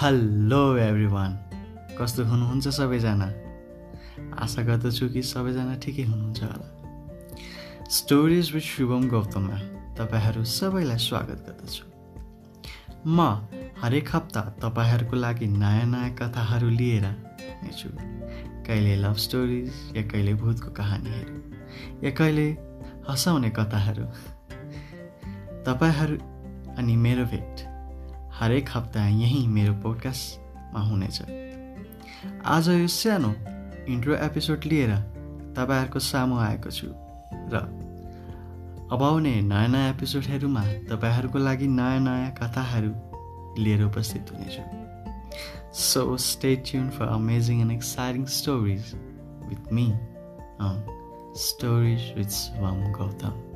Hello every one कस्तो हुनुहुन्छ सबैजना? आशा गर्दछु कि सबैजना ठिकै हुनुहुन्छ होला। स्टोरिज विथ शुभम गौतममा तपाईँहरू सबैलाई स्वागत गर्दछु। म हरेक हप्ता तपाईँहरूको लागि नयाँ नयाँ कथाहरू लिएर आउनेछु कहिले लभ स्टोरिज या कहिले भूतको कहानीहरू या कहिले हँसाउने कथाहरू। तपाईँहरू अनि मेरो भेट हरेक हप्ता यहीँ मेरो पोडकास्टमा हुनेछ। आज यो सानो इन्ट्रो एपिसोड लिएर तपाईँहरूको सामु आएको छु र अब आउने नयाँ नयाँ एपिसोडहरूमा तपाईँहरूको लागि नयाँ नयाँ कथाहरू लिएर उपस्थित हुनेछु। So stay tune for amazing and exciting stories with me stories with Swam Gautam